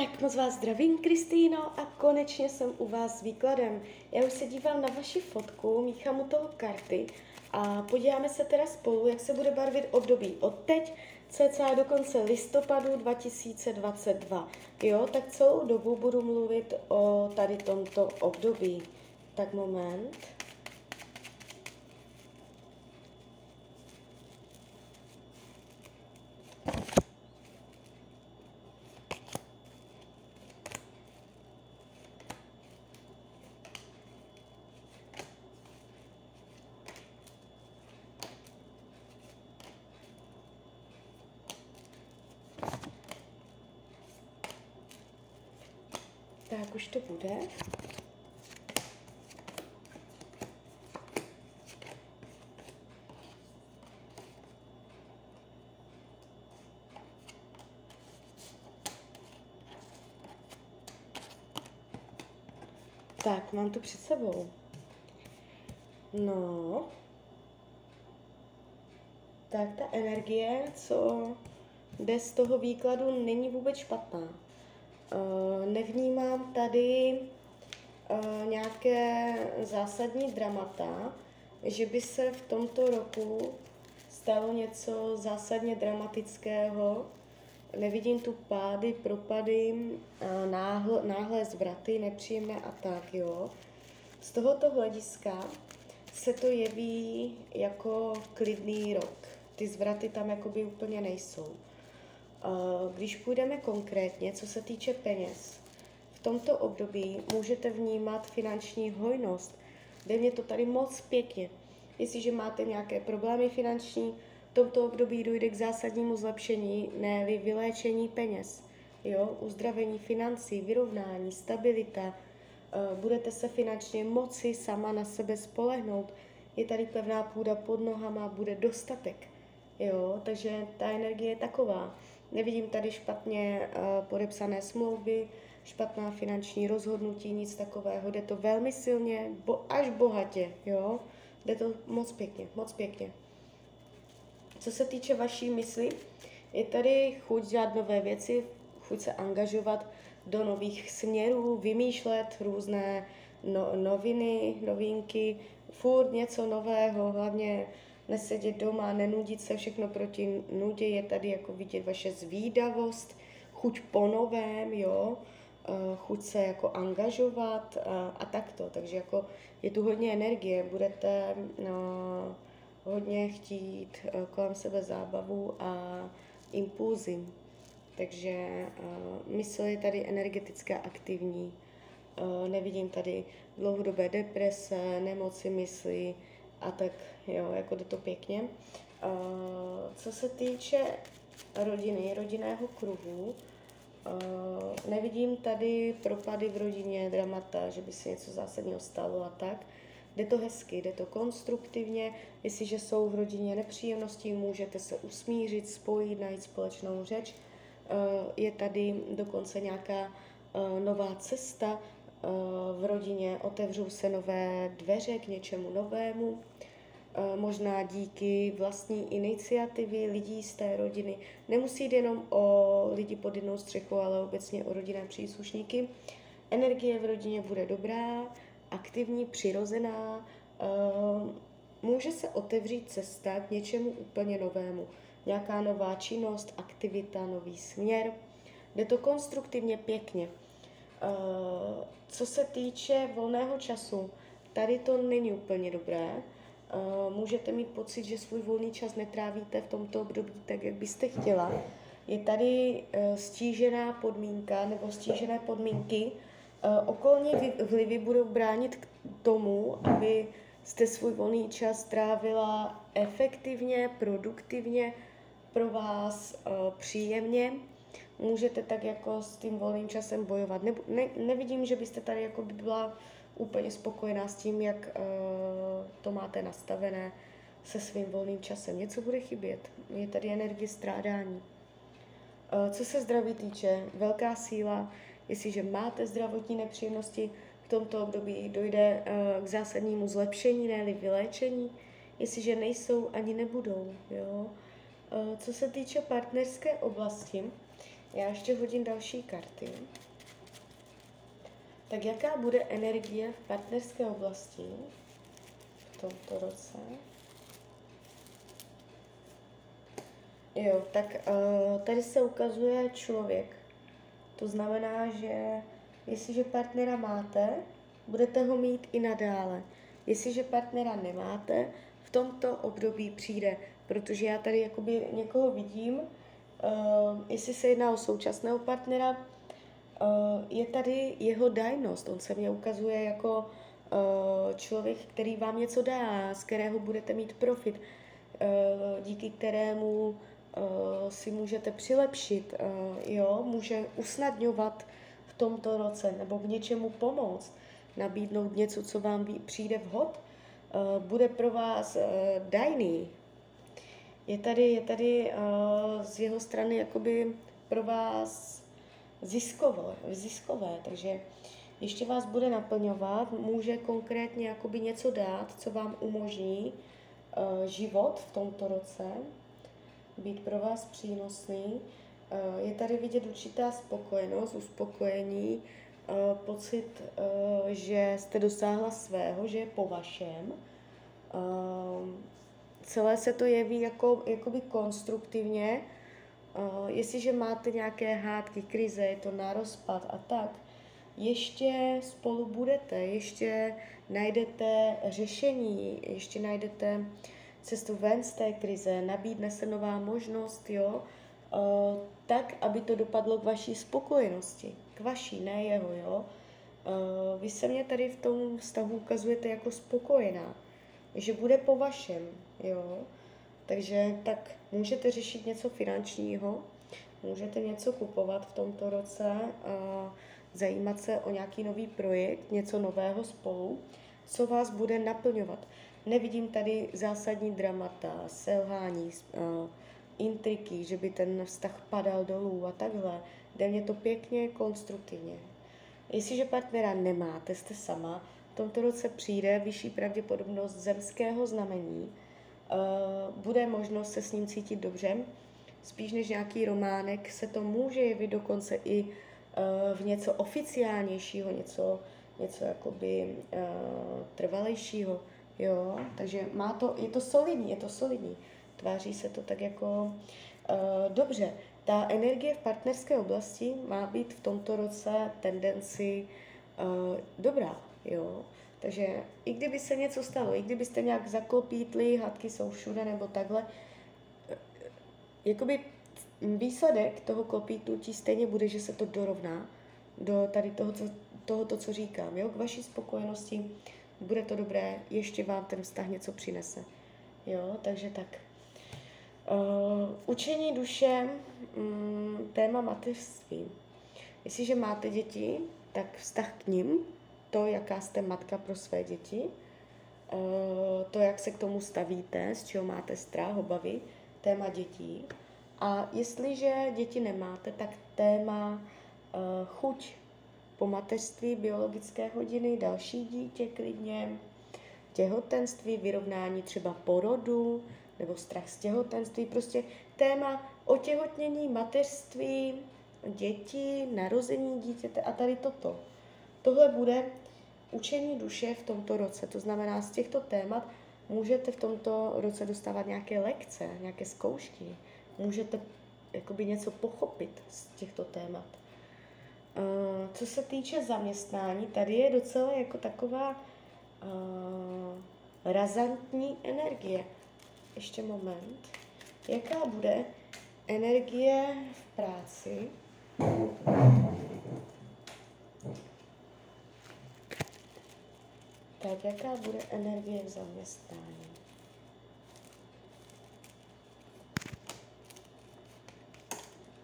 Tak moc vás zdravím, Kristýno, a konečně jsem u vás s výkladem. Já už se dívám na vaši fotku, míchám u toho karty a podíváme se teda spolu, jak se bude barvit období od teď cca do konce listopadu 2022. Jo, tak celou dobu budu mluvit o tady tomto období. Tak moment. Tak už to bude. Tak, mám to před sebou. No. Tak ta energie, co jde z toho výkladu, není vůbec špatná. Uh, nevnímám tady uh, nějaké zásadní dramata, že by se v tomto roku stalo něco zásadně dramatického. Nevidím tu pády, propady, uh, náhle, náhle zvraty, nepříjemné a tak, jo. Z tohoto hlediska se to jeví jako klidný rok. Ty zvraty tam jakoby úplně nejsou. Když půjdeme konkrétně, co se týče peněz, v tomto období můžete vnímat finanční hojnost. Jde mě to tady moc pěkně. Jestliže máte nějaké problémy finanční, v tomto období dojde k zásadnímu zlepšení, ne vyléčení peněz. Jo? Uzdravení financí, vyrovnání, stabilita, budete se finančně moci sama na sebe spolehnout. Je tady pevná půda pod nohama, bude dostatek. Jo? Takže ta energie je taková. Nevidím tady špatně uh, podepsané smlouvy, špatná finanční rozhodnutí, nic takového. Jde to velmi silně, bo, až bohatě, jo. Jde to moc pěkně, moc pěkně. Co se týče vaší mysli, je tady chuť dělat nové věci, chuť se angažovat do nových směrů, vymýšlet různé no, noviny, novinky, furt něco nového, hlavně nesedět doma, nenudit se všechno proti nudě, je tady jako vidět vaše zvídavost, chuť po novém, jo, eh, chuť se jako angažovat a, a takto. Takže jako je tu hodně energie, budete no, hodně chtít eh, kolem sebe zábavu a impulzy. Takže uh, mysl je tady energetická aktivní. Uh, nevidím tady dlouhodobé deprese, nemoci mysli, a tak jo, jako jde to pěkně. Uh, co se týče rodiny, rodinného kruhu, uh, nevidím tady propady v rodině, dramata, že by se něco zásadního stalo a tak. Jde to hezky, jde to konstruktivně. Jestliže jsou v rodině nepříjemnosti, můžete se usmířit, spojit, najít společnou řeč. Uh, je tady dokonce nějaká nová cesta, v rodině otevřou se nové dveře k něčemu novému, možná díky vlastní iniciativy lidí z té rodiny. Nemusí jít jenom o lidi pod jednou střechou, ale obecně o rodinné příslušníky. Energie v rodině bude dobrá, aktivní, přirozená. Může se otevřít cesta k něčemu úplně novému. Nějaká nová činnost, aktivita, nový směr. Jde to konstruktivně pěkně. Uh, co se týče volného času, tady to není úplně dobré. Uh, můžete mít pocit, že svůj volný čas netrávíte v tomto období tak, jak byste chtěla. Je tady uh, stížená podmínka nebo stížené podmínky. Okolní vlivy budou bránit k tomu, aby jste svůj volný čas trávila efektivně, produktivně, pro vás příjemně můžete tak jako s tím volným časem bojovat. Ne, ne, nevidím, že byste tady jako by byla úplně spokojená s tím, jak uh, to máte nastavené se svým volným časem. Něco bude chybět. Je tady energie strádání. Uh, co se zdraví týče, velká síla, jestliže máte zdravotní nepříjemnosti, v tomto období dojde uh, k zásadnímu zlepšení, ne vyléčení, jestliže nejsou, ani nebudou. Jo? Uh, co se týče partnerské oblasti, Já ještě hodím další karty. Tak jaká bude energie v partnerské oblasti v tomto roce? Jo, tak uh, tady se ukazuje člověk. To znamená, že jestliže partnera máte, budete ho mít i nadále. Jestliže partnera nemáte, v tomto období přijde, protože já tady jakoby někoho vidím, uh, jestli se jedná o současného partnera, uh, je tady jeho dajnost. On se mě ukazuje jako uh, člověk, který vám něco dá, z kterého budete mít profit, uh, díky kterému si můžete přilepšit, jo, může usnadňovat v tomto roce nebo v něčemu pomoct, nabídnout něco, co vám přijde vhod, bude pro vás dajný. Je tady, je tady uh, z jeho strany jakoby pro vás ziskové, ziskové, takže ještě vás bude naplňovat, může konkrétně jakoby něco dát, co vám umožní uh, život v tomto roce, být pro vás přínosný. Uh, je tady vidět určitá spokojenost, uspokojení, pocit, že jste dosáhla svého, že je po vašem. Celé se to jeví jako, jakoby konstruktivně, Uh, jestliže máte nějaké hádky, krize, je to na rozpad a tak, ještě spolu budete, ještě najdete řešení, ještě najdete cestu ven z té krize, nabídne se nová možnost, jo, uh, tak, aby to dopadlo k vaší spokojenosti, k vaší, ne jeho, jo. Uh, vy se mě tady v tom vztahu ukazujete jako spokojená, že bude po vašem, jo. Takže tak můžete řešit něco finančního, můžete něco kupovat v tomto roce, a zajímat se o nějaký nový projekt, něco nového spolu, co vás bude naplňovat. Nevidím tady zásadní dramata, selhání, intriky, že by ten vztah padal dolů a takhle. Jde mě to pěkně, konstruktivně. Jestliže partnera nemáte, jste sama, tomto roce přijde vyšší pravděpodobnost zemského znamení, uh, bude možnost se s ním cítit dobře. Spíš než nějaký románek se to může jevit dokonce i uh, v něco oficiálnějšího, něco, něco jakoby uh, trvalejšího. Jo, takže má to, je to solidní, je to solidní. Tváří se to tak jako dobře. Ta energie v partnerské oblasti má být v tomto roce tendenci dobrá, jo. Takže i kdyby se něco stalo, i kdybyste nějak zaklopítli, hadky jsou všude nebo takhle, jakoby výsledek toho klopítnutí stejně bude, že se to dorovná do tady toho, co, tohoto, co říkám, jo, k vaší spokojenosti, bude to dobré, ještě vám ten vztah něco přinese, jo, takže tak. Uh, učení duše, um, téma mateřství. Jestliže máte děti, tak vztah k ním to, jaká jste matka pro své děti, eh, to, jak se k tomu stavíte, z čeho máte strach, obavy, téma dětí. A jestliže děti nemáte, tak téma eh, chuť po mateřství, biologické hodiny, další dítě klidně, těhotenství, vyrovnání třeba porodu nebo strach z těhotenství, prostě téma otěhotnění, mateřství, děti, narození dítěte a tady toto. Tohle bude učení duše v tomto roce. To znamená, z těchto témat můžete v tomto roce dostávat nějaké lekce, nějaké zkoušky. Můžete jakoby něco pochopit z těchto témat. Uh, co se týče zaměstnání, tady je docela jako taková uh, razantní energie. Ještě moment. Jaká bude energie v práci? Tak jaká bude energie v zaměstnání?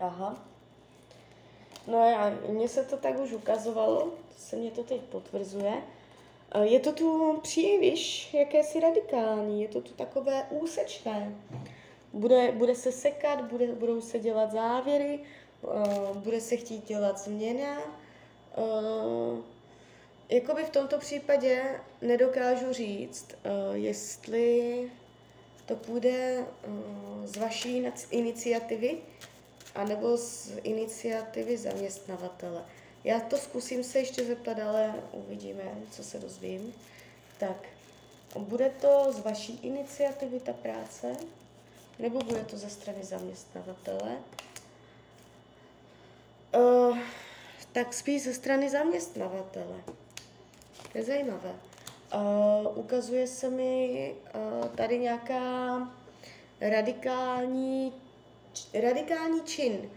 Aha. No a mně se to tak už ukazovalo, se mě to teď potvrzuje. Je to tu příliš jakési radikální, je to tu takové úsečné. Bude, bude se sekat, bude, budou se dělat závěry, uh, bude se chtít dělat změna, uh, Jakoby v tomto případě nedokážu říct, uh, jestli to půjde uh, z vaší iniciativy, anebo z iniciativy zaměstnavatele. Já to zkusím se ještě zeptat, ale uvidíme, co se dozvím. Tak, bude to z vaší iniciativy ta práce, nebo bude to ze strany zaměstnavatele? Uh, tak spíš ze strany zaměstnavatele. Je zajímavé. Uh, ukazuje se mi uh, tady nějaká radikální, radikální čin,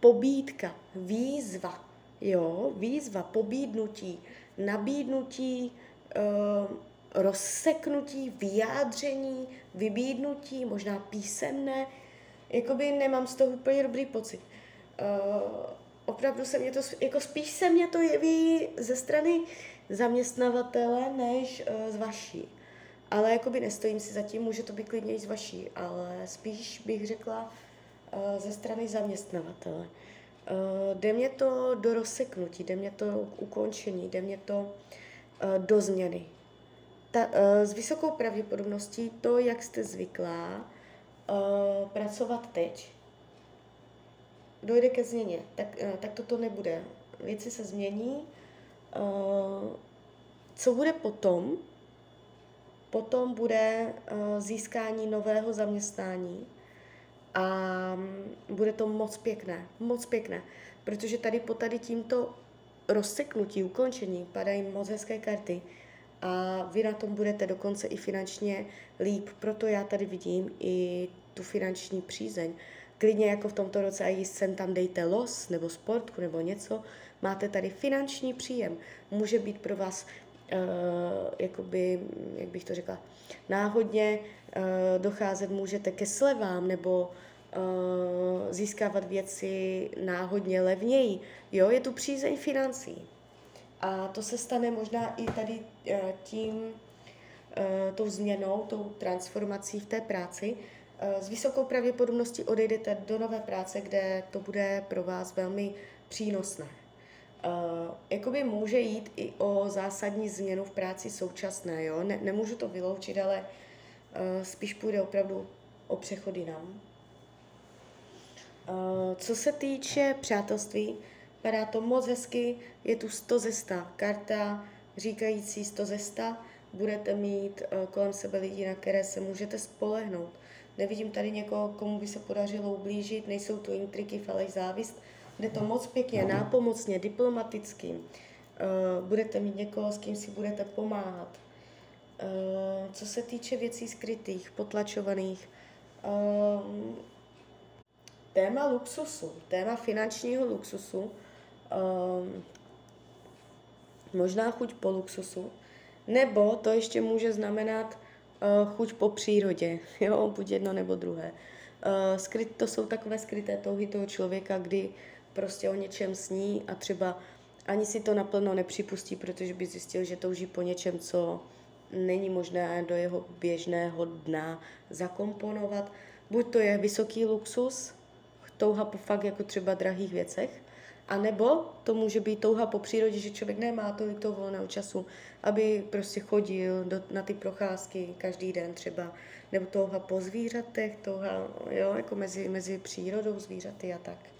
pobídka, výzva, jo, výzva, pobídnutí, nabídnutí, uh, rozseknutí, vyjádření, vybídnutí, možná písemné, jakoby nemám z toho úplně dobrý pocit. Uh, opravdu se mě to, jako spíš se mě to jeví ze strany zaměstnavatele, než uh, z vaší. Ale jakoby nestojím si zatím, může to být klidně i z vaší, ale spíš bych řekla uh, ze strany zaměstnavatele. Uh, jde mě to do rozseknutí, jde mě to k ukončení, jde mě to uh, do změny. Ta, uh, s vysokou pravděpodobností to, jak jste zvyklá uh, pracovat teď, dojde ke změně, tak, uh, tak toto nebude. Věci se změní. Uh, co bude potom? Potom bude uh, získání nového zaměstnání a um, bude to moc pěkné, moc pěkné, protože tady po tady tímto rozseknutí, ukončení padají moc hezké karty a vy na tom budete dokonce i finančně líp. Proto já tady vidím i tu finanční přízeň. Klidně jako v tomto roce a sem tam dejte los nebo sportku nebo něco, máte tady finanční příjem. Může být pro vás uh, jakoby, jak bych to řekla, náhodně uh, docházet můžete ke slevám nebo uh, získávat věci náhodně levněji. Jo, je tu přízeň financí. A to se stane možná i tady tím, tou změnou, tou transformací v té práci. S vysokou pravděpodobností odejdete do nové práce, kde to bude pro vás velmi přínosné. Jakoby může jít i o zásadní změnu v práci současné, jo? Ne, nemůžu to vyloučit, ale spíš půjde opravdu o přechody nám. Co se týče přátelství, Vypadá to moc hezky, je tu 100 ze 100 karta říkající 100 ze 100. Budete mít uh, kolem sebe lidi, na které se můžete spolehnout. Nevidím tady někoho, komu by se podařilo ublížit, nejsou tu intriky, faleš, závist. Jde to moc pěkně, nápomocně, diplomaticky. Uh, budete mít někoho, s kým si budete pomáhat. Uh, co se týče věcí skrytých, potlačovaných, uh, téma luxusu, téma finančního luxusu, možná chuť po luxusu, nebo to ještě může znamenat uh, chuť po přírodě, jo, buď jedno nebo druhé. Uh, skryt, to jsou takové skryté touhy toho člověka, kdy prostě o něčem sní a třeba ani si to naplno nepřipustí, protože by zjistil, že touží po něčem, co není možné do jeho běžného dna zakomponovat. Buď to je vysoký luxus, touha po fakt jako třeba drahých věcech, a nebo to může být touha po přírodě, že člověk nemá tolik toho volného času, aby prostě chodil do, na ty procházky každý den třeba, nebo touha po zvířatech, touha, jo, jako mezi, mezi přírodou, zvířaty a tak.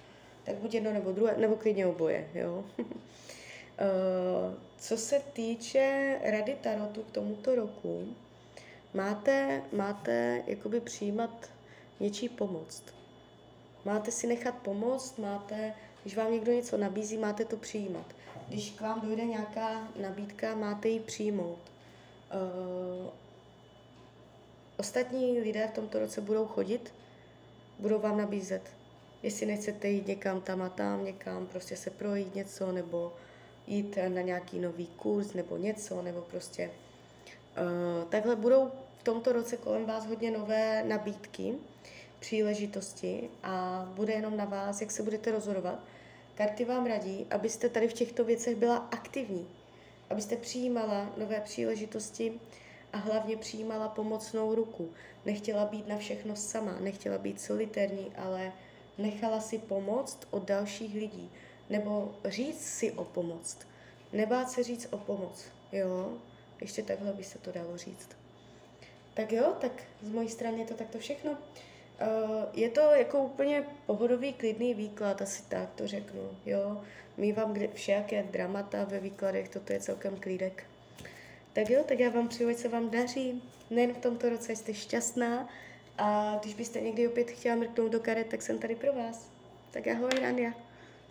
Tak buď jedno nebo druhé, nebo klidně oboje, jo. Eh, co se týče rady Tarotu k tomuto roku, máte, máte jakoby přijímat něčí pomoc. Máte si nechat pomoct, máte když vám někdo něco nabízí, máte to přijímat. Když k vám dojde nějaká nabídka, máte ji přijmout. Uh, ostatní lidé v tomto roce budou chodit, budou vám nabízet. Jestli nechcete jít někam tam a tam, někam prostě se projít něco, nebo jít na nějaký nový kurz, nebo něco, nebo prostě uh, takhle budou v tomto roce kolem vás hodně nové nabídky, příležitosti a bude jenom na vás, jak se budete rozhodovat. Karty vám radí, abyste tady v těchto věcech byla aktivní, abyste přijímala nové příležitosti a hlavně přijímala pomocnou ruku. Nechtěla být na všechno sama, nechtěla být solitérní, ale nechala si pomoct od dalších lidí, nebo říct si o pomoc. Nebát se říct o pomoc, jo? Ještě takhle by se to dalo říct. Tak jo, tak z mojí strany je to takto všechno. Uh, je to jako úplně pohodový, klidný výklad, asi tak to řeknu, jo. Mývám kde, všelijaké dramata ve výkladech, toto je celkem klídek. Tak jo, tak já vám přeju, ať se vám daří, nejen v tomto roce jste šťastná a když byste někdy opět chtěla mrknout do karet, tak jsem tady pro vás. Tak ahoj, Rania.